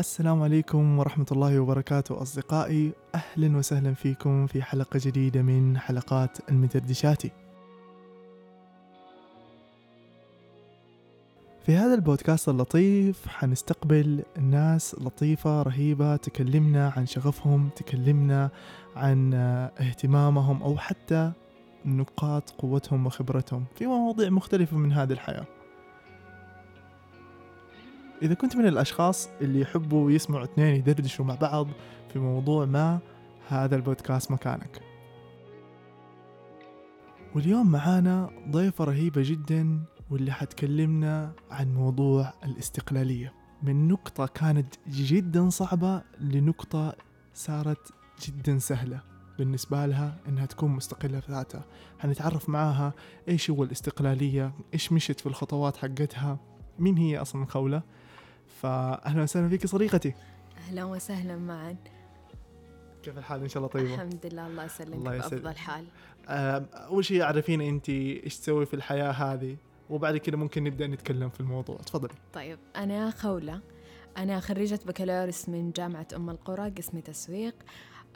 السلام عليكم ورحمة الله وبركاته أصدقائي. أهلا وسهلا فيكم في حلقة جديدة من حلقات المدردشاتي في هذا البودكاست اللطيف حنستقبل ناس لطيفة رهيبة تكلمنا عن شغفهم تكلمنا عن اهتمامهم أو حتى نقاط قوتهم وخبرتهم في مواضيع مختلفة من هذه الحياة. إذا كنت من الأشخاص اللي يحبوا يسمعوا اثنين يدردشوا مع بعض في موضوع ما هذا البودكاست مكانك. واليوم معانا ضيفة رهيبة جدا واللي حتكلمنا عن موضوع الاستقلالية. من نقطة كانت جدا صعبة لنقطة صارت جدا سهلة بالنسبة لها إنها تكون مستقلة في ذاتها. حنتعرف معاها إيش هو الاستقلالية إيش مشت في الخطوات حقتها مين هي أصلا خولة فأهلا وسهلا فيك صديقتي. أهلا وسهلا معا. كيف الحال؟ إن شاء الله طيبة. الحمد لله الله يسلمك الله يسلم. بأفضل حال. أول شيء عرفينا أنت إيش تسوي في الحياة هذه وبعد كده ممكن نبدأ نتكلم في الموضوع. تفضلي. طيب أنا خولة. أنا خريجة بكالوريوس من جامعة أم القرى قسم تسويق.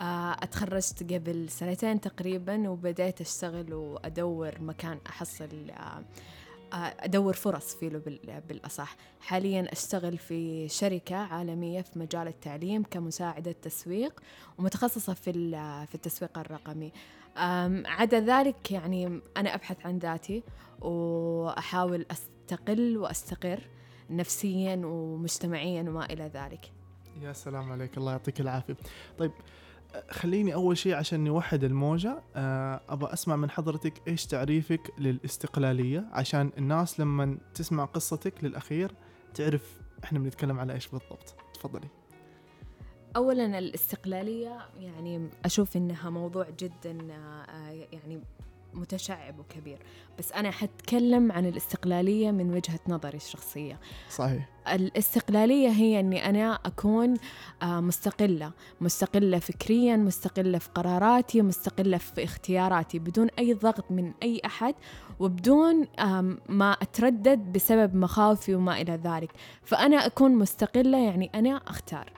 أتخرجت قبل سنتين تقريبا وبدأت أشتغل وأدور مكان أحصل أدور فرص فيه بالأصح. حاليا أشتغل في شركة عالمية في مجال التعليم كمساعدة تسويق ومتخصصة في في التسويق الرقمي. عدا ذلك يعني أنا أبحث عن ذاتي وأحاول أستقل وأستقر نفسيا ومجتمعيا وما إلى ذلك. يا سلام عليك. الله يعطيك العافية. طيب خليني أول شيء عشان نوحد الموجة آه، أبغى أسمع من حضرتك إيش تعريفك للاستقلالية؟ عشان الناس لما تسمع قصتك للأخير تعرف إحنا بنتكلم على إيش بالضبط. تفضلي. أولا الاستقلالية يعني أشوف إنها موضوع جدا آه، يعني متشعب وكبير. بس أنا حتكلم عن الاستقلالية من وجهة نظري الشخصية. صحيح. الاستقلالية هي أني أنا أكون آه، مستقلة. مستقلة فكريا مستقلة في قراراتي مستقلة في اختياراتي بدون أي ضغط من أي أحد وبدون ما أتردد بسبب مخاوفي وما إلى ذلك. فأنا أكون مستقلة يعني أنا أختار.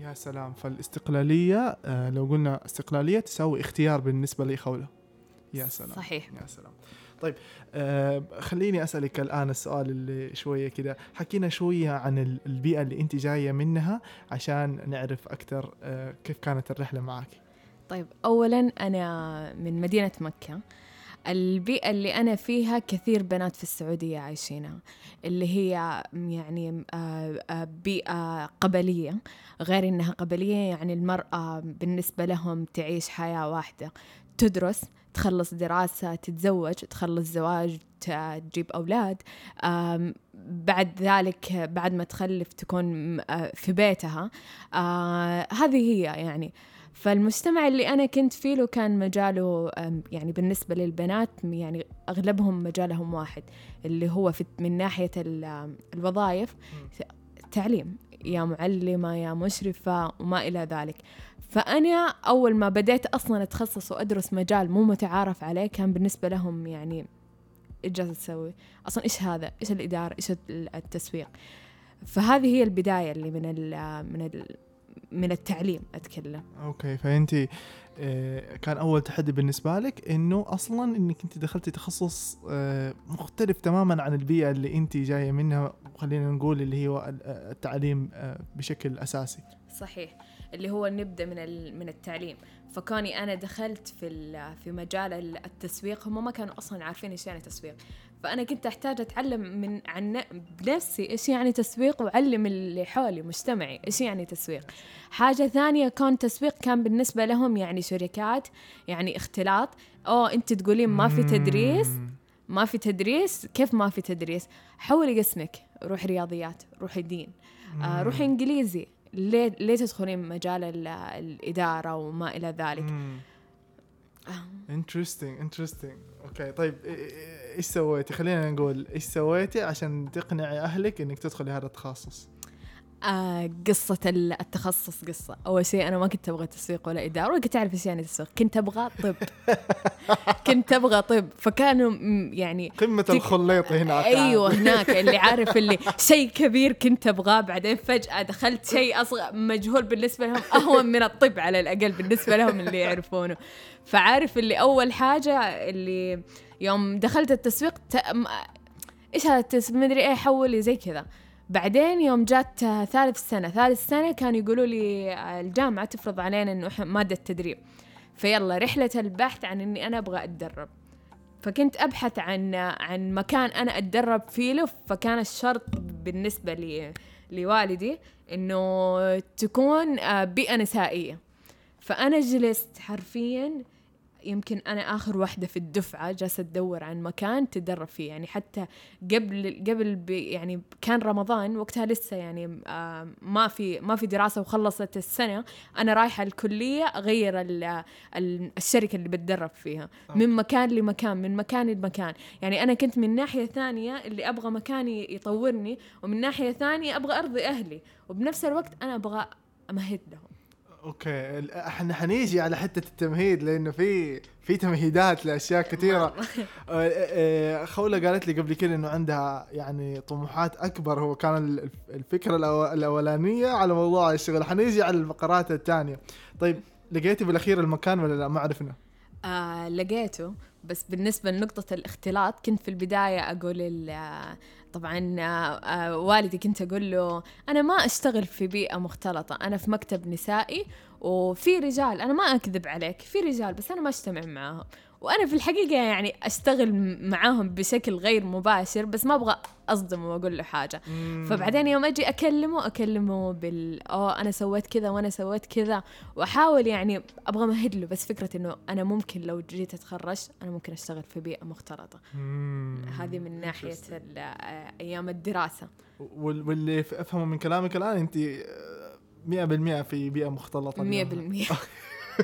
يا سلام. فالاستقلالية آه، لو قلنا استقلالية تساوي اختيار بالنسبة لي خولة. يا سلام صحيح. يا سلام. طيب آه خليني أسألك الآن السؤال اللي شوية كده. حكينا شوية عن البيئة اللي أنت جاية منها عشان نعرف أكثر آه كيف كانت الرحلة معك. طيب اولا أنا من مدينة مكة. البيئة اللي أنا فيها كثير بنات في السعودية عايشينها اللي هي يعني آه، آه، بيئة قبلية. غير إنها قبلية يعني المرأة بالنسبة لهم تعيش حياة واحدة. تدرس تخلص دراسة تتزوج تخلص زواج تجيب أولاد. بعد ذلك بعد ما تخلف تكون آه، في بيتها. آه، هذه هي يعني. فالمجتمع اللي أنا كنت فيه له كان مجاله يعني بالنسبة للبنات يعني أغلبهم مجالهم واحد اللي هو في من ناحية الوظائف. تعليم يا معلمة يا مشرفة وما إلى ذلك. فأنا أول ما بديت أصلا أتخصص وأدرس مجال مو متعارف عليه كان بالنسبة لهم يعني إيش جالسة تسوي أصلا إيش هذا؟ إيش الإدارة؟ إيش التسويق؟ فهذه هي البداية اللي من ال من ال من التعليم أتكلم. أوكي فأنت آه، كان أول تحدي بالنسبة لك إنه أصلا إنك أنت دخلتي تخصص آه، مختلف تماما عن البيئة اللي أنت جاية منها خلينا نقول اللي هو التعليم آه، بشكل أساسي. صحيح. اللي هو نبدأ من من التعليم. فكوني أنا دخلت في في مجال التسويق هم ما كانوا أصلا عارفين إيش يعني تسويق. فأنا كنت أحتاج أتعلم من عن بنفسي إيش يعني تسويق وأعلم اللي حولي مجتمعي إيش يعني تسويق. حاجة ثانية كون تسويق كان بالنسبة لهم يعني شركات يعني اختلاط. أوه أنت تقولين ما في تدريس؟ ما في تدريس؟ كيف ما في تدريس؟ حولي قسمك. روحي رياضيات روحي دين. آه روحي إنجليزي. ليه ليه تدخلين مجال الإدارة وما إلى ذلك؟ interesting interesting okay طيب إيش سويتي؟ خلينا نقول إيش سويتي عشان تقنعي أهلك إنك تدخلي هذا التخصص؟ آه قصة ال- التخصص قصة. أول شيء أنا ما كنت أبغى تسويق ولا إدارة ولا كنت أعرف إيش يعني تسويق. كنت أبغى طب. كنت أبغى طب. فكانوا يعني قمة تك- الخليط هناك أيوه هناك اللي عارف اللي شيء كبير كنت أبغاه. بعدين فجأة دخلت شيء أصغر مجهول بالنسبة لهم أهون من الطب على الأقل بالنسبة لهم اللي يعرفونه. فعارف اللي أول حاجة اللي يوم دخلت التسويق ت... إيش هذا التسويق مدري إيه حولي زي كذا. بعدين يوم جات ثالث سنة ثالث سنة كانوا يقولوا لي الجامعة تفرض علينا إحنا مادة تدريب. فيلا رحلة البحث عن إني أنا أبغى أتدرب. فكنت أبحث عن عن مكان أنا أتدرب فيه له فكان الشرط بالنسبة لي لوالدي إنه تكون آه، بيئة نسائية. فأنا جلست حرفيا يمكن أنا آخر واحدة في الدفعة جالسة أدور عن مكان تدرب فيه. يعني حتى قبل قبل يعني كان رمضان وقتها لسه يعني آه، ما في ما في دراسة وخلصت السنة. أنا رايحة الكلية أغير ال- ال- الشركة اللي بتدرب فيها. من مكان لمكان من مكان لمكان. يعني أنا كنت من ناحية ثانية اللي أبغى مكان يطورني ومن ناحية ثانية أبغى أرضي أهلي. وبنفس الوقت أنا أبغى أمهد لهم. أوكي إحنا حنيجي على حتة التمهيد لأنه في في تمهيدات لأشياء كثيرة. آه، آه، خولة قالت لي قبل كده إنه عندها يعني طموحات أكبر هو كان ال- الفكرة الأولانية على موضوع الشغل. حنيجي على الفقرات الثانية. طيب لقيتي بالأخير المكان ولا لا؟ ما عرفنا آه لقيته بس بالنسبة لنقطة الاختلاط كنت في البداية أقول طبعا آه آه والدي كنت أقول له أنا ما أشتغل في بيئة مختلطة أنا في مكتب نسائي وفي رجال أنا ما أكذب عليك في رجال بس أنا ما أجتمع معاهم وأنا في الحقيقة يعني أشتغل م- معاهم بشكل غير مباشر بس ما أبغى أصدمه وأقول له حاجة. فبعدين يوم أجي أكلمه أكلمه بال أنا سويت كذا وأنا سويت كذا. وأحاول يعني أبغى أمهد له بس فكرة إنه أنا ممكن لو جيت أتخرج أنا ممكن أشتغل في بيئة مختلطة. هذه من ناحية أيام الدراسة. وال- واللي أفهمه من كلامك الآن أنت آه، 100% في بيئة مختلطة 100%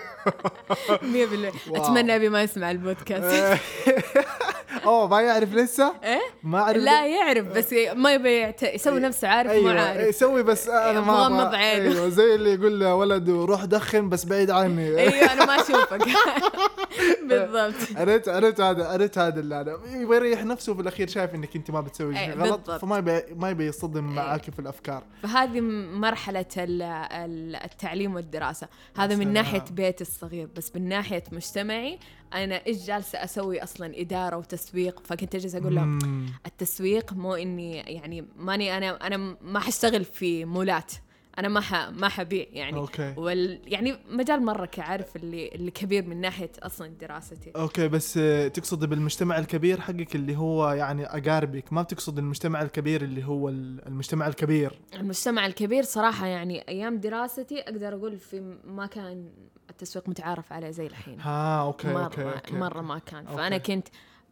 100% واو. أتمنى أبي ما يسمع البودكاست اوه ما يعرف لسه؟ إيه ما أعرف لا يعرف بس ما يبي يعت- يسوي نفسه عارف أيوه مو عارف يسوي بس أنا ما مغمض عينه. أيوه زي اللي يقول لولده روح دخن بس بعيد عني أيوه أنا ما أشوفك بالضبط عرفت عرفت هذا عرفت هذا اللي أنا يبغى يريح نفسه في الأخير شايف إنك أنت ما بتسوي أي، شيء غلط بالضبط. فما يبي ما يبي يصطدم أي. معاك في الأفكار فهذه ال- التعليم والدراسة هذا من. ناحية بيتي الصغير بس من ناحية مجتمعي أنا إيش جالسة أسوي أصلا إدارة وتسويق فكنت أجلس أقول لهم. التسويق مو إني يعني ماني أنا أنا ما حشتغل في مولات أنا ما ح ما حبيع يعني. okay. وال يعني مجال مرة كعارف اللي اللي كبير من ناحية أصلا دراستي. okay بس آه، تقصد بالمجتمع الكبير حقك اللي هو يعني أقاربك ما بتقصد المجتمع الكبير اللي هو ال- المجتمع الكبير. المجتمع الكبير صراحة يعني أيام دراستي أقدر أقول في ما كان التسويق متعارف عليه زي الحين. ها okay مرة okay okay. مرة ما كان. okay. فأنا كنت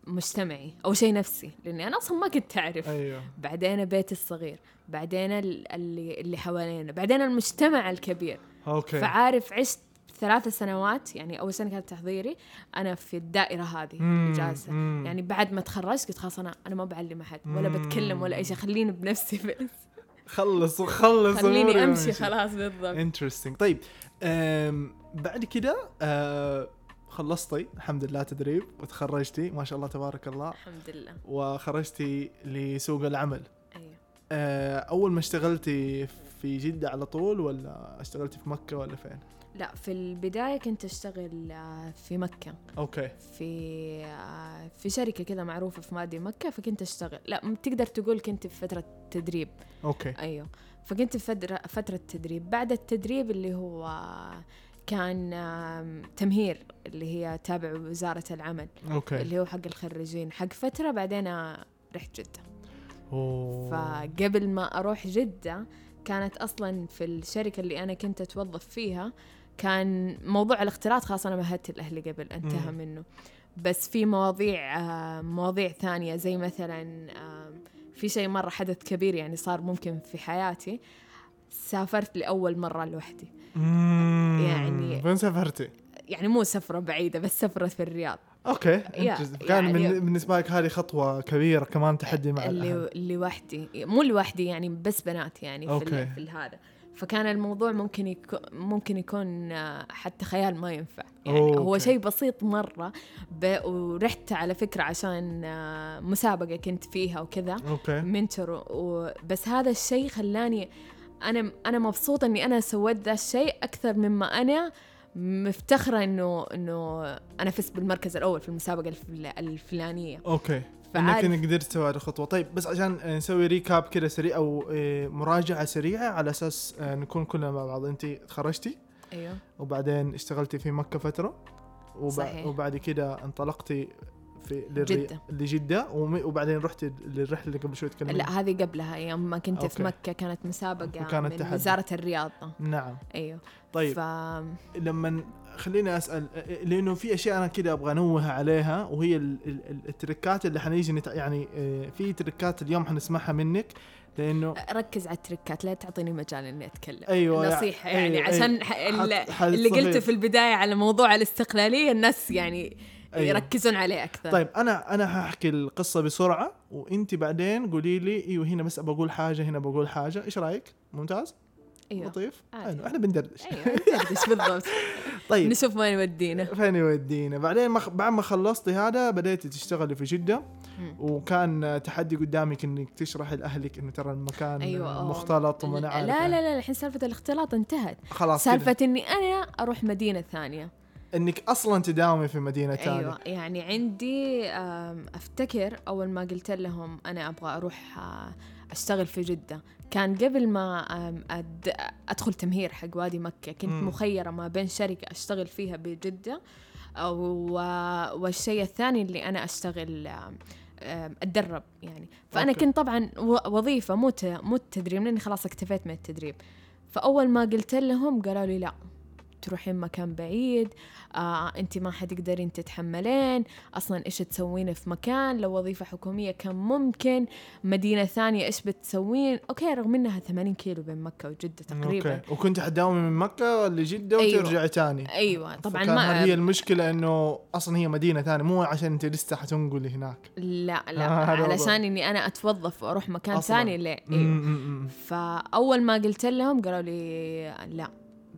مجتمعي. أول شيء نفسي لأني أنا أصلا ما كنت أعرف. أيوه. بعدين بيتي الصغير بعدين ال- اللي اللي حوالينا بعدين المجتمع الكبير. okay. فعارف عشت ثلاث سنوات يعني أول سنة كانت تحضيري أنا في الدائرة هذه مم، مم. يعني بعد ما تخرجت قلت خلاص أنا أنا ما بعلم أحد ولا بتكلم ولا أي شيء. خليني بنفسي بس. خلص خلص خليني أمشي خلاص بالضبط. interesting طيب بعد كده أه خلصتي الحمد لله تدريب وتخرجتي ما شاء الله تبارك الله. الحمد لله. وخرجتي لسوق العمل. أيوه. أه أول ما اشتغلتي في جدة على طول ولا اشتغلتي في مكة ولا فين؟ لا في البداية كنت أشتغل آه، في مكة. okay. في آه، في شركة كذا معروفة في مادي مكة فكنت أشتغل. لا تقدر تقول كنت في فترة تدريب. okay. أيوه. فكنت في فترة تدريب. بعد التدريب اللي هو كان تمهير اللي هي تابع وزارة العمل. okay. اللي هو حق الخريجين. حق فترة بعدين رحت جدة. أوه. فقبل ما أروح جدة كانت أصلا في الشركة اللي أنا كنت أتوظف فيها كان موضوع الاختلاط خلاص أنا مهدت لأهلي قبل انتهى مم. منه. بس في مواضيع مواضيع ثانية. زي مثلا في شيء مرة حدث كبير يعني صار ممكن في حياتي. سافرت لأول مرة لوحدي. يعني- فين سافرتي؟ يعني مو سفرة بعيدة بس سفرة في الرياض okay. كان يعني- من بالنسبة لك هذه خطوة كبيرة كمان تحدي مع. اللي لوحدي مو لوحدي يعني بس بنات يعني في, okay. ال- في هذا فكان الموضوع ممكن يكون ممكن يكون آه، حتى خيال ما ينفع يعني okay. هو شيء بسيط مرة ب... ورحت على فكرة عشان آه، مسابقة كنت فيها وكذا okay mentor و... بس هذا الشيء خلاني أنا أنا مبسوطة إني أنا سويت ذا الشيء أكثر مما أنا مفتخرة إنه إنه أنا فزت بالمركز الأول في المسابقة الفل... الفلانية. okay. فعارف- إنك قدرت تسوي هذه الخطوة. طيب بس عشان نسوي recap كذا سريع أو آه، مراجعة سريعة على أساس آه، نكون كلنا مع بعض. انت تخرجتي أيوه. وبعدين اشتغلتي في مكة فترة. وب... صحيح. وبعد كده انطلقتي في للري... جدة. لجدة وم... وبعدين رحتي للرحلة اللي قبل شوي تكلمنا لا هذه قبلها يوم ما كنت okay. في مكة كانت مسابقة وكانت من تحدي. وزارة الرياضة نعم أيوه طيب ف... لما خليني أسأل لأنه في أشياء أنا كده أبغى أنوه عليها وهي ال- ال- ال- التركات اللي حنيجي نت... يعني آه، في تركات اليوم حنسمعها منك لأنه ركز على التركات لا تعطيني مجال إني أتكلم أيوه نصيحة أيوة، يعني أيوة. عشان ح... ال- حت- حت- اللي قلته. في البداية على موضوع الاستقلالية الناس يعني أيوة. يركزون عليه أكثر. طيب أنا أنا هحكي القصة بسرعة وأنت بعدين قولي لي إيوه هنا بس بقول حاجة هنا بقول حاجة. إيش رأيك؟ ممتاز؟ أيوه. لطيف. حلو إحنا بندردش. أيوه ندردش بالضبط. طيب. نشوف وين يودينا. فين يودينا. بعدين ما بعد ما خلصتي هذا بديتي تشتغلي في جدة. وكان تحدي قدامك إنك تشرحي لأهلك إنه ترى المكان أيوة،. مختلط وما لا لا لا الحين سالفة الاختلاط انتهت. خلاص كده. سالفة إني أنا أروح مدينة ثانية. إنك أصلا تداومي في مدينة ثانية أيوه يعني عندي أفتكر أول ما قلت لهم أنا أبغى أروح أشتغل في جدة. كان قبل ما أدخل تمهير حق وادي مكة كنت. مخيرة ما بين شركة أشتغل فيها بجدة والشيء الثاني اللي أنا أشتغل أتدرب يعني. فأنا okay. كنت طبعا وظيفة مو مو التدريب لأني خلاص اكتفيت من التدريب. فأول ما قلت لهم قالوا لي لا. تروحين مكان بعيد آه انت ما حتقدرين تتحملين. أصلا إيش تسوين في مكان؟ لو وظيفة حكومية كان ممكن. مدينة ثانية إيش بتسوين؟ okay رغم إنها 80 كيلو بين مكة وجدة تقريبا. okay. وكنت حتداومي من مكة لجدة أيوة. وترجعي ثاني أيوه طبعا ما هي المشكلة إنه أصلا هي مدينة ثانية مو عشان انت لسه حتنقلي هناك. لا لا. آه، علشان إني أنا أتوظف وأروح مكان أصلاً. ثاني ليه أيوه. فأول ما قلت لهم قالوا لي لا.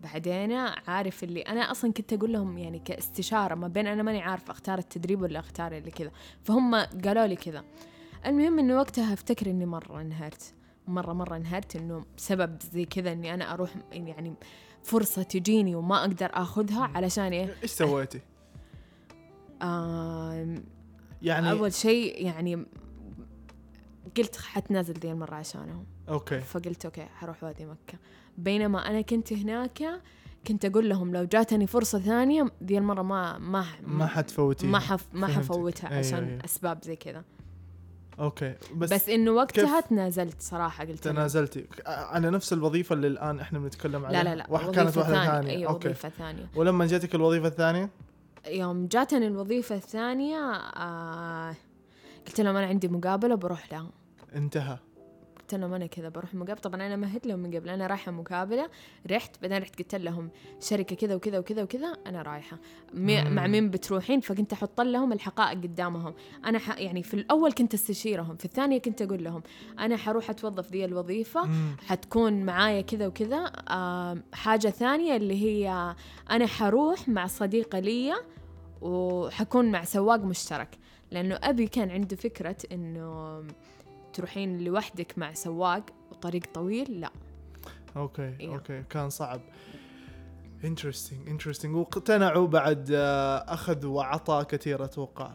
بعدين عارف اللي أنا أصلا كنت أقول لهم يعني كاستشارة ما بين أنا ماني عارفة أختار التدريب ولا أختار اللي كذا فهم قالوا لي كذا. المهم إنه وقتها أفتكر إني مرة انهرت مرة مرة انهرت إنه بسبب زي كذا إني أنا أروح يعني فرصة تجيني وما أقدر آخذها علشان إيه؟ إيش سويتي؟ آم، يعني أول شيء يعني قلت حتنازل ذي المرة عشانهم. okay. فقلت okay حروح وادي مكة. بينما أنا كنت هناك كنت أقول لهم لو جاتني فرصة ثانية ذي المرة ما ما ما حتفوتيها. ما حف ما. حفوتها أيوة، عشان أيوة. أسباب زي كذا. okay. بس, بس, إنه وقتها؟ تنازلت صراحة قلت. تنازلتي على نفس الوظيفة اللي الآن إحنا بنتكلم عليها. لا لا لا واحد كانت واحدة ثانية. ثانية. أيوه okay. وظيفة ثانية. ولما جاتك الوظيفة الثانية؟ يوم جاتني الوظيفة الثانية آه قلت لهم أنا عندي مقابلة بروح لها. انتهى. قلت لهم أنا كذا بروح مقابله طبعا أنا مهد لهم من قبل أنا رايحة مقابلة رحت بعدين رحت قلت لهم شركة كذا وكذا وكذا وكذا أنا رايحة. مي. مع مين بتروحين؟ فكنت أحط لهم الحقائق قدامهم. أنا ح... يعني في الأول كنت أستشيرهم في الثانية كنت أقول لهم أنا حروح أتوظف ذي الوظيفة مم. حتكون معايا كذا وكذا. آم، حاجة ثانية اللي هي أنا حروح مع صديقة لي وحكون مع سواق مشترك لأنه أبي كان عنده فكرة إنه تروحين لوحدك مع سواق وطريق طويل؟ لا. okay إيه. okay. كان صعب. interesting interesting واقتنعوا بعد آه، أخذ وعطى كثير أتوقع.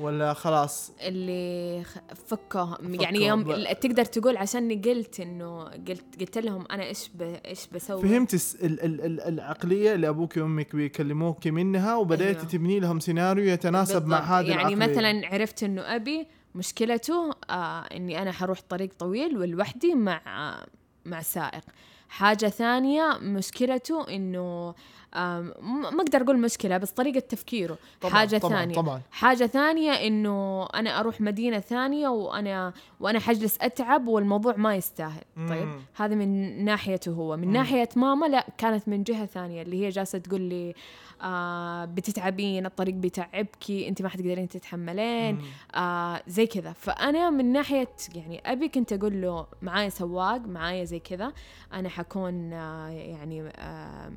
ولا خلاص؟ اللي فكوا فكوا يعني يوم ب- تقدر تقول عشاني قلت إنه قلت قلت لهم أنا إيش ب... إيش بسوي؟ فهمت ال ال ال العقلية اللي أبوك وأمك بيكلموك منها وبديت أيوة. تبني لهم سيناريو يتناسب مع بالضبط. هذه يعني العقلية. مثلا عرفت إنه أبي مشكلته آه إني أنا حروح طريق طويل ولوحدي مع آه مع سائق. حاجة ثانية مشكلته م- ما أقدر أقول مشكلة بس طريقة تفكيره. طبعاً حاجة طبعاً ثانية. طبعا. حاجة ثانية إنه أنا أروح مدينة ثانية وأنا وأنا حجلس أتعب والموضوع ما يستاهل. طيب؟ مم. هذا من ناحيته هو. من مم. ناحية ماما لا كانت من جهة ثانية اللي هي جالسة تقول لي آه بتتعبين الطريق بيتعبكي أنت ما حتقدرين تتحملين. آه زي كذا. فأنا من ناحية يعني أبي كنت أقول له معايا سواق معايا زي كذا أنا حكون آه يعني آه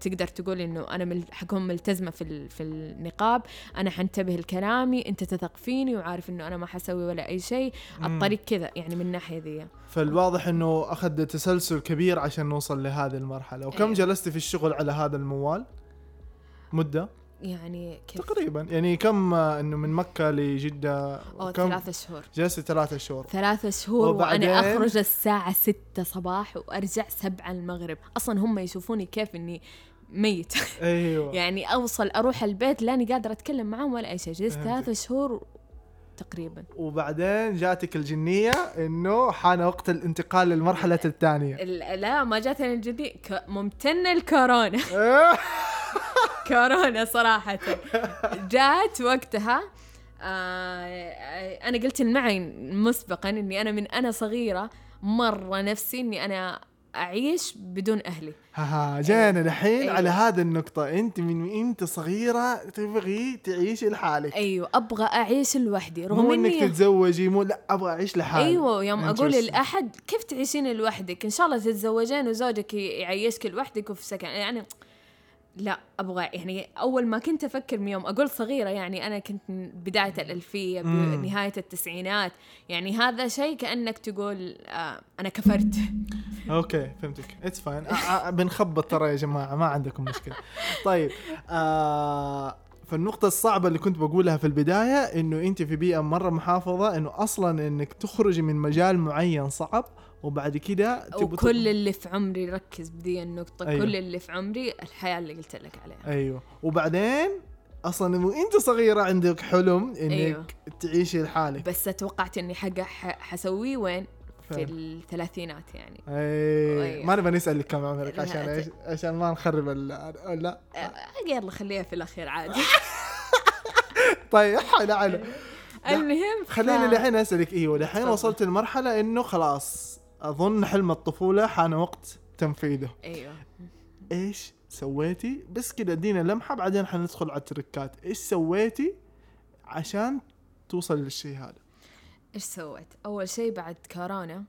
تقدر تقول إنه أنا مل حكون ملتزمة في ال- في النقاب أنا حنتبه لكلامي أنت تثق فيني وعارف إنه أنا ما حسوي ولا أي شيء. الطريق كذا يعني من الناحية ذي. فالواضح إنه اخذ تسلسل كبير عشان نوصل لهذه المرحلة. وكم أيوة. جلست في الشغل على هذا الموال؟ مدة؟ يعني كيف؟ تقريبا. يعني كم إنه من مكة لجدة؟ أو كم؟ ثلاثة شهور. جلست ثلاثة شهور. ثلاثة شهور؟ وأنا أخرج الساعة ستة صباح وأرجع سبعة المغرب. أصلا هم يشوفوني كيف إني ميت. أيوه. يعني أوصل أروح البيت لاني قادرة أتكلم معهم ولا أي شيء. جلست. ثلاثة شهور تقريبا. وبعدين جاتك الجنية إنه حان وقت الانتقال للمرحلة الثانية. ال- لا ما جاتني الجدي ك- ممتنة الكورونا. كورونا صراحة. جات وقتها آه أنا قلت معي مسبقا إني أنا من أنا صغيرة مرة نفسي إني أنا أعيش بدون أهلي. ها جينا الحين أيوة. على هذه النقطة. أنت من أنت صغيرة تبغي تعيشي لحالك. أيوة أبغى أعيش لوحدي. رغم مو إنك تتزوجي مو لا أبغى أعيش لحالي. أيوه يوم أقول. لأحد كيف تعيشين لوحدك؟ إن شاء الله تتزوجين وزوجك يعيشك لوحدك وفي سكن يعني لا أبغى يعني أول ما كنت أفكر من يوم أقول صغيرة يعني أنا كنت بداية الألفية مم. بنهايه التسعينات. يعني هذا شيء كأنك تقول آه أنا كفرت. okay فهمتك. it's fine بنخبط ترى يا جماعة ما عندكم مشكلة. طيب آه فالنقطة الصعبة اللي كنت بقولها في البداية إنه أنت في بيئة مرة محافظة إنه أصلا إنك تخرجي من مجال معين صعب وبعد كده وكل اللي في عمري ركز بدي النقطة أيوة. كل اللي في عمري الحياة اللي قلت لك عليها أيوه وبعدين أصلا وإنت صغيرة عندك حلم إنك. أيوه. تعيشي لحالك بس توقعت إني حق حسويه وين في؟ الثلاثينات يعني اي أيوة. ما نبغى نسأل كم عمرك عشان إيش عشان ما نخرب ال لا آه، يلا خليها في الأخير عادي طيب حلا على المهم ف- خليني الحين أسألك إيوه الحين. وصلت لمرحلة إنه خلاص أظن حلم الطفولة حان وقت تنفيذه. أيوه. إيش سويتي؟ بس كده ادينا لمحة بعدين حندخل على التركات. إيش سويتي عشان توصل للشيء هذا؟ إيش سويت؟ أول شيء بعد كورونا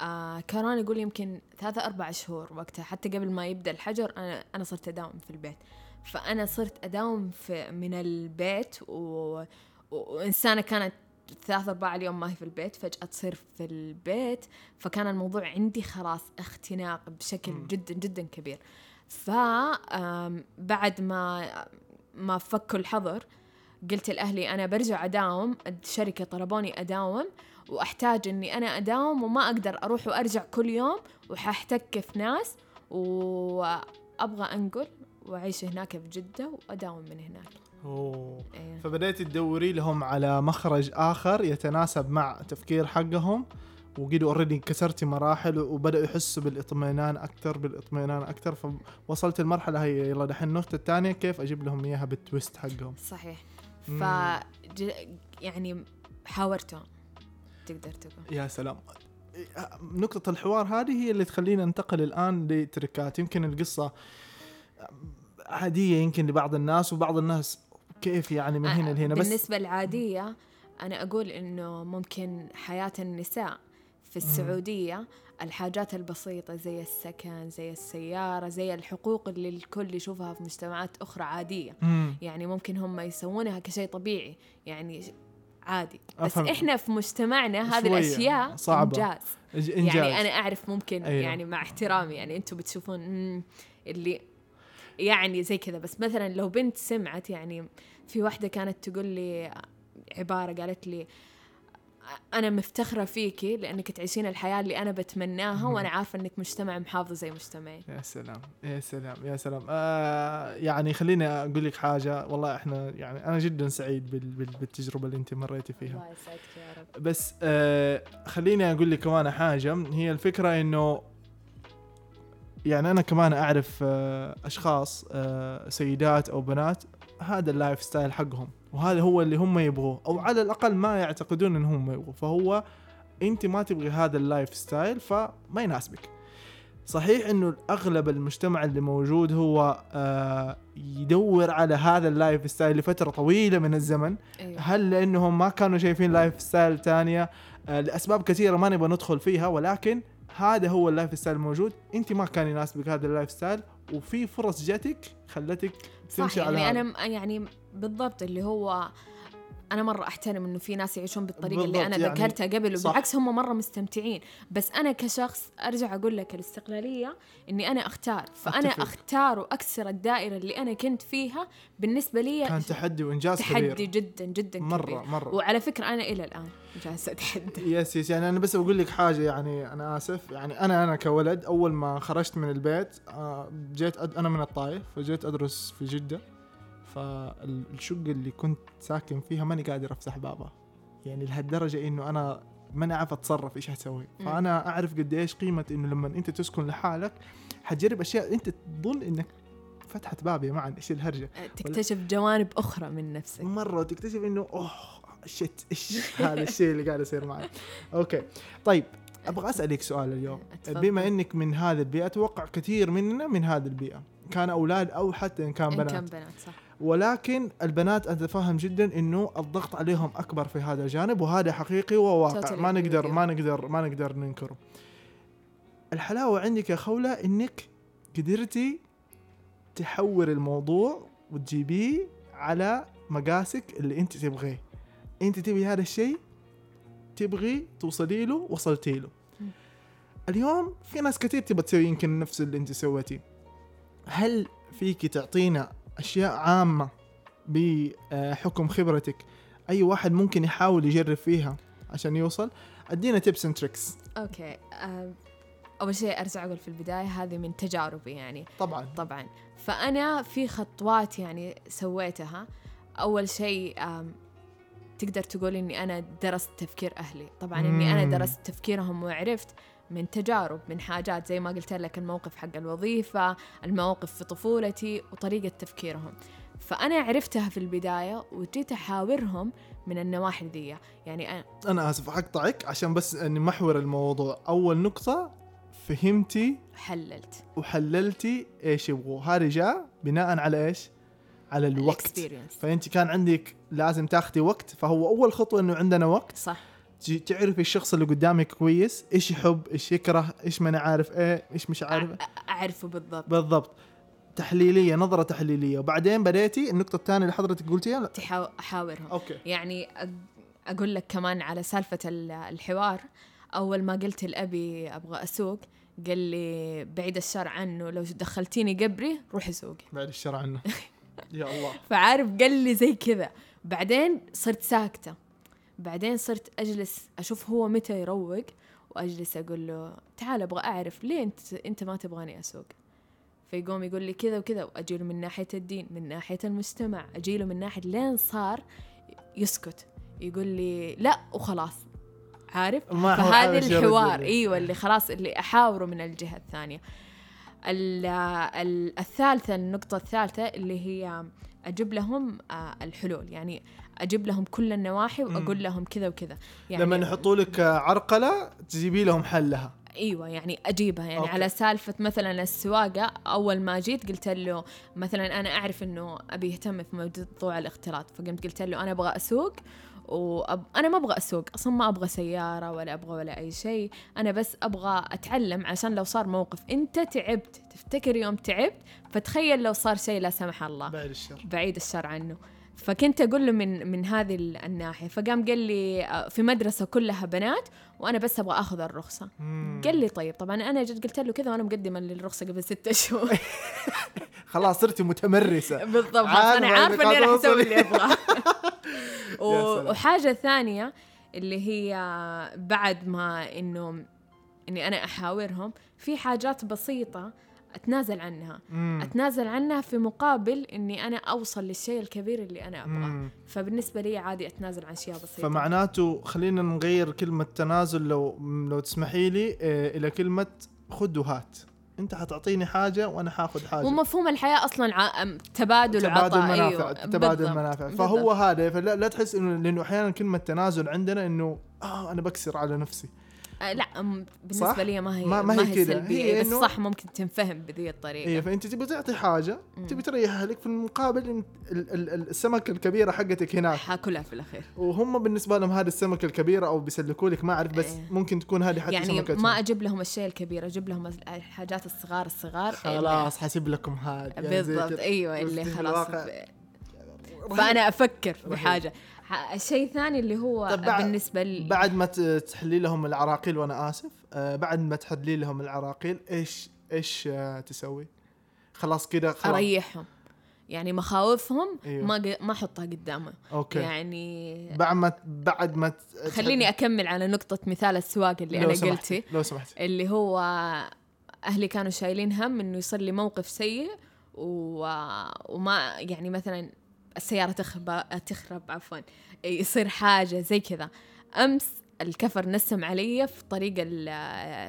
آه كورونا يقول يمكن ثلاثة أربع شهور وقتها حتى قبل ما يبدأ الحجر أنا أنا صرت أداوم في البيت. فأنا صرت أداوم في من البيت و... و... وإنسانة كانت ثلاث أرباع اليوم ما هي في البيت فجأة تصير في البيت. فكان الموضوع عندي خلاص اختناق بشكل مم. جدا جدا كبير. فبعد ما ما فكوا الحظر قلت لأهلي أنا برجع أداوم الشركة طلبوني أداوم وأحتاج إني أنا أداوم وما أقدر أروح وأرجع كل يوم وحاحتك في ناس وأبغى أنقل وأعيش هناك في جدة وأداوم من هناك. أوه. إيه. فبدأتي تدوري لهم على مخرج آخر يتناسب مع تفكير حقهم. وقدوا already كسرتي مراحل وبدأوا يحسوا بالإطمئنان أكثر بالإطمئنان أكثر. فوصلت المرحلة هي يلا دحين النقطه الثانية كيف أجيب لهم إياها بال twist حقهم؟ صحيح. ف يعني حاورتهم. تقدر تقول. يا سلام. نقطة الحوار هذه هي اللي تخلينا ننتقل الآن لتركات. يمكن القصة عادية يمكن لبعض الناس وبعض الناس كيف يعني من هنا آه، لهنا بس بالنسبة العادية أنا أقول إنه ممكن حياة النساء في السعودية الحاجات البسيطة زي السكن زي السيارة زي الحقوق اللي الكل يشوفها في مجتمعات أخرى عادية مم. يعني ممكن هم يسوونها كشيء طبيعي يعني عادي بس أفهم. إحنا في مجتمعنا هذه شوية الأشياء صعبة. إنجاز إنجاز يعني أنا أعرف ممكن أيوة. يعني مع احترامي يعني أنتم بتشوفون اللي يعني زي كذا. بس مثلا لو بنت سمعت يعني في واحدة كانت تقول لي عبارة قالت لي أنا مفتخرة فيكي لأنك تعيشين الحياة اللي أنا بتمناها. وأنا عارفة إنك مجتمع محافظ زي مجتمعي. يا سلام يا سلام يا سلام. آه يعني خليني أقول لك حاجة. والله إحنا يعني أنا جدا سعيد بال بال بالتجربة اللي أنت مريتي فيها. الله يسعدك يا رب. بس آه خليني أقول لك كمان حاجة. هي الفكرة إنه يعني أنا كمان أعرف آه، أشخاص آه، سيدات أو بنات هذا ال lifestyle حقهم وهذا هو اللي هم يبغوه أو على الأقل ما يعتقدون إن هم يبغوه فهو أنت ما تبغي هذا ال lifestyle فما يناسبك. صحيح إنه أغلب المجتمع اللي موجود هو آه يدور على هذا ال lifestyle لفترة طويلة من الزمن. أيوة. هل لأنهم ما كانوا شايفين lifestyle تانية؟ آه لأسباب كثيرة ما نبغى ندخل فيها ولكن هذا هو ال lifestyle الموجود انت ما كان يناسبك هذا ال lifestyle وفي فرص جاتك خلتك تمشي على يعني. أنا يعني بالضبط اللي هو أنا مرة أحترم إنه في ناس يعيشون بالطريقة اللي أنا يعني ذكرتها قبل. وبالعكس هم مرة مستمتعين. بس أنا كشخص أرجع أقول لك الاستقلالية إني أنا أختار. فأنا أتفق. أختار وأكسر الدائرة اللي أنا كنت فيها بالنسبة لي كان تحدي وإنجاز تحدي كبير. جدا جدا مرة كبير. مرة. وعلى فكرة أنا إلى الآن جالسة أتحدى. yes yes يعني أنا بس بقول لك حاجة يعني أنا آسف. يعني أنا أنا كولد أول ما خرجت من البيت آه، جيت أد أنا من الطائف فجيت أدرس في جدة. فالشقة اللي كنت ساكن فيها ماني قادر أفتح بابها. يعني لهالدرجة إنه أنا ماني عارف أتصرف إيش حسوي مم. فأنا أعرف قد إيش قيمة إنه لما أنت تسكن لحالك حتجرب أشياء أنت تظن إنك فتحت باب يا معن إيش الهرجة؟ تكتشف جوانب أخرى من نفسك. مرة تكتشف إنه أوه شت إيش هذا الشيء اللي قاعد يصير معي. أوكي. طيب أبغى أسألك سؤال اليوم. أتفضل. بما إنك من هذه البيئة أتوقع كثير مننا من هذه البيئة. كان أولاد أو حتى إن كان إن بنات. كان بنات صح. ولكن البنات أتفهم جدا إنه الضغط عليهم أكبر في هذا الجانب وهذا حقيقي وواقع. ما نقدر. ما نقدر ما نقدر ننكره. الحلاوة عندك يا خولة إنك قدرتي تحور الموضوع وتجيبيه على مقاسك اللي أنت تبغيه. أنت تبغي هذا الشيء تبغي توصلي له وصلتي له. اليوم في ناس كثير تبغى تسوي يمكن نفس اللي أنت سويتيه هل فيك تعطينا أشياء عامة بحكم خبرتك. أي واحد ممكن يحاول يجرب فيها عشان يوصل؟ أدينا tips and tricks okay أول شيء أرجع أقول في البداية هذه من تجاربي يعني. طبعا. طبعا. فأنا في خطوات يعني سويتها. أول شيء تقدر تقول إني أنا درست تفكير أهلي. طبعا إني أنا مم. درست تفكيرهم وعرفت من تجارب من حاجات زي ما قلت لك الموقف حق الوظيفة المواقف في طفولتي وطريقة تفكيرهم. فأنا عرفتها في البداية وجيت أحاورهم من النواحي ذي يعني أنا أنا آسف أقطعك عشان بس نمحور الموضوع. أول نقطة فهمتي حللت. وحللتي إيش يبغوا. جاء بناء على إيش؟ على الوقت. فانت كان عندك لازم تاخذي وقت. فهو أول خطوة إنه عندنا وقت. صح. تعرفي الشخص اللي قدامك كويس؟ إيش يحب؟ إيش يكره؟ إيش ما أنا عارف إيه؟ إيش مش عارف؟ أعرفه بالضبط. بالضبط. تحليلية نظرة تحليلية. وبعدين بديتي النقطة الثانية اللي حضرتك قلتيها؟ لا. أحاورهم. أوكي. يعني أقول لك كمان على سالفة ال- الحوار. أول ما قلت لأبي أبغى أسوق قال لي بعيد الشر عنه لو دخلتيني قبري روحي سوقي بعد الشر عنه. يا الله. فعارف قال لي زي كذا. بعدين صرت ساكتة. بعدين صرت أجلس أشوف هو متى يروق وأجلس أقول له تعال أبغى أعرف ليه أنت أنت ما تبغاني أسوق؟ فيقوم يقول لي كذا وكذا وأجيله من ناحية الدين من ناحية المجتمع أجيله من ناحية لين صار يسكت يقول لي لا وخلاص. عارف؟ فهذا الحوار. أيوه اللي خلاص اللي أحاوره من الجهة الثانية. ال- ال- الثالثة النقطة الثالثة اللي هي أجيب لهم آه، الحلول. يعني أجيب لهم كل النواحي وأقول لهم كذا وكذا. يعني لما يحطوا لك عرقلة تجيبي لهم حلها. أيوه يعني أجيبها. يعني أوكي. على سالفة مثلا السواقة أول ما جيت قلت له مثلا أنا أعرف إنه أبي يهتم في موضوع الاختلاط فقمت قلت له أنا أبغى أسوق وأنا ما أبغى أسوق أصلا ما أبغى سيارة ولا أبغى ولا أي شيء. أنا بس أبغى أتعلم عشان لو صار موقف. أنت تعبت تفتكر يوم تعبت فتخيل لو صار شيء لا سمح الله. بعد الشر. بعيد الشر عنه. فكنت أقول له من من هذه ال- الناحية. فقام قال لي آه، في مدرسة كلها بنات وأنا بس أبغى آخذ الرخصة. مم. قال لي طيب. طبعا أنا جيت قلت له كذا وأنا مقدمة للرخصة قبل ستة شهور. خلاص صرتي متمرسة. بالضبط. أنا عارفة إني راح. أسوي اللي ابغاه. وحاجة ثانية اللي هي بعد ما إنه إني أنا أحاورهم في حاجات بسيطة أتنازل عنها مم. أتنازل عنها في مقابل إني أنا أوصل للشيء الكبير اللي أنا أبغاه. فبالنسبة لي عادي أتنازل عن اشياء بسيطه فمعناته خلينا نغير كلمة تنازل لو لو تسمحي لي آه، إلى كلمة خذ وهات أنت حتعطيني حاجة وأنا حاخذ حاجة ومفهوم الحياة أصلا ع... تبادل تبادل وعطاء منافع أيوة. تبادل بالضبط. منافع بالضبط. فهو هذا فلا لا تحس إنه لأنه أحيانا كلمة تنازل عندنا إنه آه أنا بكسر على نفسي آه لا صح؟ بالنسبة لي ما هي ما- ما هي كده. سلبيه هي بس صح ممكن تنفهم بذي الطريقة إيه فأنت تبي تعطي حاجة. تبي تريحها لك في المقابل السمكه الكبيرة حقتك هناك حاكلها في الأخير وهم بالنسبة لهم هذه السمكه الكبيرة أو بيسلكوا لك ما أعرف بس إيه. ممكن تكون هذه حتى يعني سمكتهم ما أجيب لهم الشيء الكبير أجيب لهم الحاجات الصغار الصغار خلاص حسيب لكم هذا يعني بالضبط. أيوه اللي خلاص فأنا أفكر. بحاجه الشيء الثاني اللي هو طب بعد- بالنسبة لي بعد ما تحلي لهم العراقيل وأنا آسف آه بعد ما تحلي لهم العراقيل إيش إيش آه تسوي؟ خلاص كده خلاص. أريحهم. يعني مخاوفهم أيوه. ما ما أحطها قدامه. أوكي. يعني بعد ما بعد ما خليني أكمل على نقطة مثال السواق اللي أنا سمحتي، قلتي لو سمحت اللي هو أهلي كانوا شايلين هم إنه يصير لي موقف سيء و... وما يعني مثلا السيارة تخرب تخرب عفوا يصير حاجة زي كذا أمس الكفر نسم علي في طريق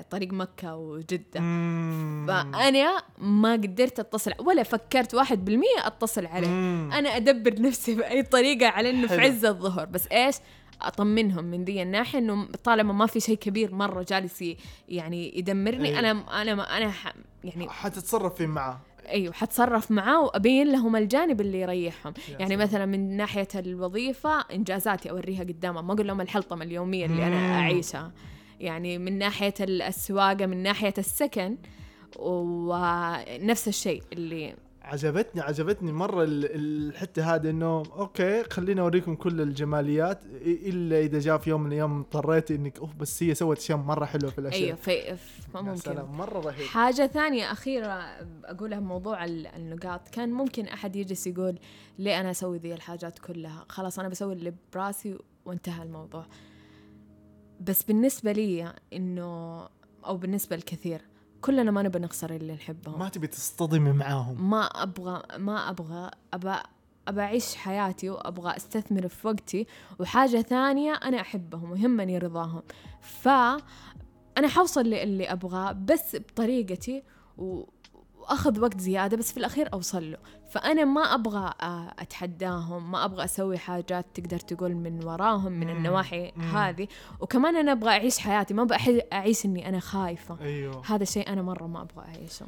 طريق مكة وجدة مم. فأنا ما قدرت أتصل ولا فكرت واحد بالمية أتصل عليه مم. أنا أدبر نفسي بأي طريقة على إنه في. عز الظهر بس إيش أطمنهم من ذي الناحية إنه طالما ما في شيء كبير مرة جالس يعني يدمرني أيوة. أنا أنا أنا يعني حتتصرف فيه معاه أيوه حتصرف معاه وأبين لهم الجانب اللي يريحهم يعني سلام. مثلا من ناحية الوظيفة إنجازاتي أوريها قدامهم ما أقول لهم الحلطمة اليومية اللي. أنا أعيشها يعني من ناحية السواقه من ناحية السكن ونفس الشيء اللي عجبتني عجبتني مرة ال- الحتة هذه إنه أوكي خليني أوريكم كل الجماليات إلا إذا جاء في يوم من الأيام اضطريتي إنك أوف بس هي سوت اشياء مرة حلوة في الأشياء. أيوه في يا ممكن. سلام مرة رهيب. حاجة ثانية أخيرة أقولها بموضوع ال- النقاط. كان ممكن أحد يجلس يقول ليه أنا أسوي ذي الحاجات كلها؟ خلاص أنا بسوي اللي براسي وانتهى الموضوع. بس بالنسبة لي إنه أو بالنسبة للكثير كلنا ما نبي نخسر اللي نحبهم. ما تبي تصطدمي معاهم. ما أبغى ما أبغى ابى ابى أعيش حياتي وأبغى أستثمر في وقتي وحاجة ثانية أنا أحبهم ويهمني رضاهم. ف أنا حوصل للي أبغاه بس بطريقتي و... وأخذ وقت زيادة بس في الأخير أوصل له. فأنا ما أبغى آه، أتحداهم ما أبغى أسوي حاجات تقدر تقول من وراهم من. النواحي. هذه. وكمان أنا أبغى أعيش حياتي ما أبغى اعيش إني أنا خايفة. أيوه. هذا الشيء أنا مرة ما أبغى أعيشه.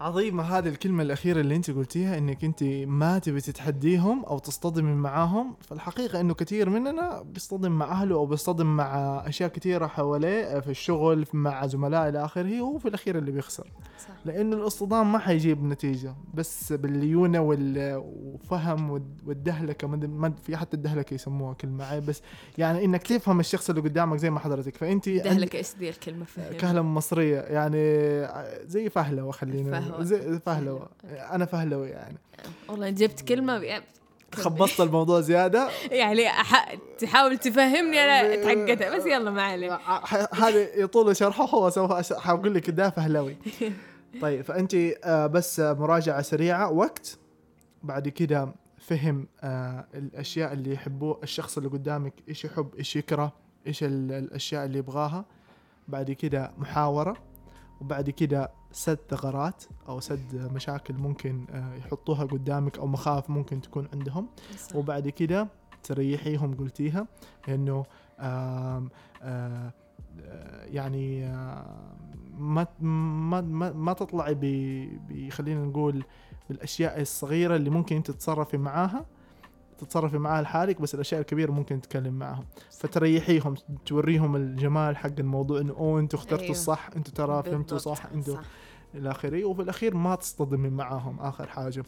عظيمة هذه الكلمة الأخيرة اللي أنت قلتيها إنك أنت ما تبي تتحديهم أو تصطدمي معاهم. فالحقيقة إنه كثير مننا بيصطدم مع أهله أو بيصطدم مع أشياء كثيرة حواليه في الشغل مع زملاء إلى آخره هو في الأخير اللي بيخسر. صح. لأنه الاصطدام ما حيجيب نتيجة بس بالليونة وال- وفهم والد- والدهلكة ما في حتى الدهلكة يسموها كلمة عيب بس يعني إنك تفهم الشخص اللي قدامك زي ما حضرتك. فأنت دهلك إيش ذي الكلمة فهم كهلة مصرية يعني زي فهلوة خلينا فهوة. زي فهلوة أنا فهلوي يعني. والله جبت كلمة بي- خبصت الموضوع زيادة. يعني أح... تحاول تفهمني أنا تعقدها بس يلا ما عليك. هذا يطول شرحه هو سوف حقول لك ده فهلوي. طيب فأنت آه، بس مراجعة سريعة وقت. بعد كده فهم آه، الأشياء اللي يحبوه الشخص اللي قدامك إيش يحب إيش يكره إيش ال- الأشياء اللي يبغاها. بعد كده محاورة. وبعد كده سد ثغرات أو سد مشاكل ممكن آه، يحطوها قدامك أو مخاوف ممكن تكون عندهم صح. وبعد كده تريحيهم قلتيها إنه آم، يعني ما ما ما, ما تطلعي بخلينا نقول بالأشياء الصغيرة اللي ممكن أنت تتصرفي معاها تتصرفي معاها لحالك بس الأشياء الكبيرة ممكن تتكلم معاهم فتريحيهم توريهم الجمال حق الموضوع إنه أوه أنتوا اخترتوا أيوه. الصح أنتوا ترى فهمتوا. صح أنتوا. إلى آخره. وفي الأخير ما تصطدمي معاهم آخر حاجة.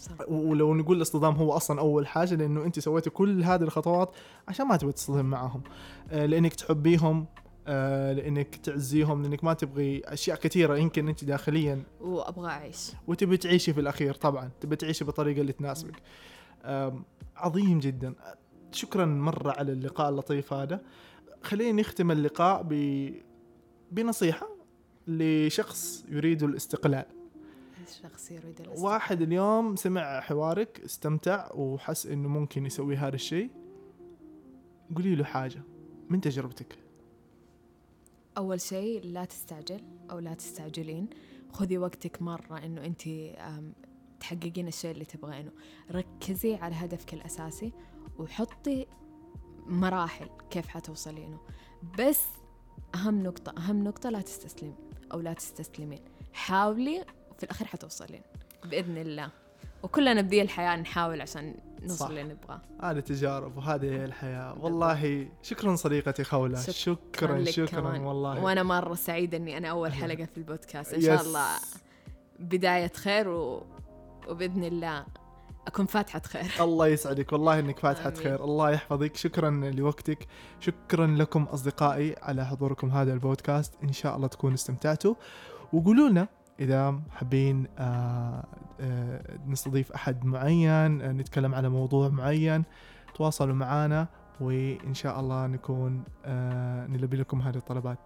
صح. ولو نقول الاصطدام هو أصلا أول حاجة لأنه انت سويتي كل هذه الخطوات عشان ما تبغي تصطدم معاهم آه، لأنك تحبيهم آه، لأنك تعزيهم لأنك ما تبغي أشياء كثيرة يمكن انت داخليا. وأبغى أعيش. وتبي تعيشي في الأخير طبعا. تبي تعيشي بالطريقة اللي تناسبك. آم، عظيم جدا. شكرا مرة على اللقاء اللطيف هذا. خلينا نختم اللقاء ب بنصيحة لشخص يريد الاستقلال. الشخص يريد الاستقلال. واحد اليوم سمع حوارك استمتع وحس إنه ممكن يسوي هذا الشيء. قولي له حاجة من تجربتك. أول شيء لا تستعجل أو لا تستعجلين. خذي وقتك مرة إنه أنت تحققين الشيء اللي تبغينه. ركزي على هدفك الأساسي وحطي مراحل كيف حتوصلينه. بس أهم نقطة أهم نقطة لا تستسلم أو لا تستسلمين. حاولي وفي الأخير حتوصلين بإذن الله. وكلنا بذي الحياة نحاول عشان نوصل اللي نبغاه. هذه تجارب وهذه الحياة. والله شكرا صديقتي خولة شكرا شكرا, شكرا كمان. والله. وأنا مرة سعيدة إني أنا أول حلقة في البودكاست. إن شاء الله بداية خير و... وبإذن الله أكون فاتحة خير. الله يسعدك والله إنك فاتحة آمين. خير. الله يحفظك. شكرا لوقتك. شكرا لكم أصدقائي على حضوركم هذا البودكاست. إن شاء الله تكونوا استمتعتوا. وقولوا لنا إذا حابين آه، آه، نستضيف أحد معين آه، نتكلم على موضوع معين تواصلوا معنا. وإن شاء الله نكون نلبي لكم هذه الطلبات.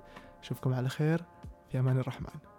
أشوفكم على خير. في أمان الرحمن.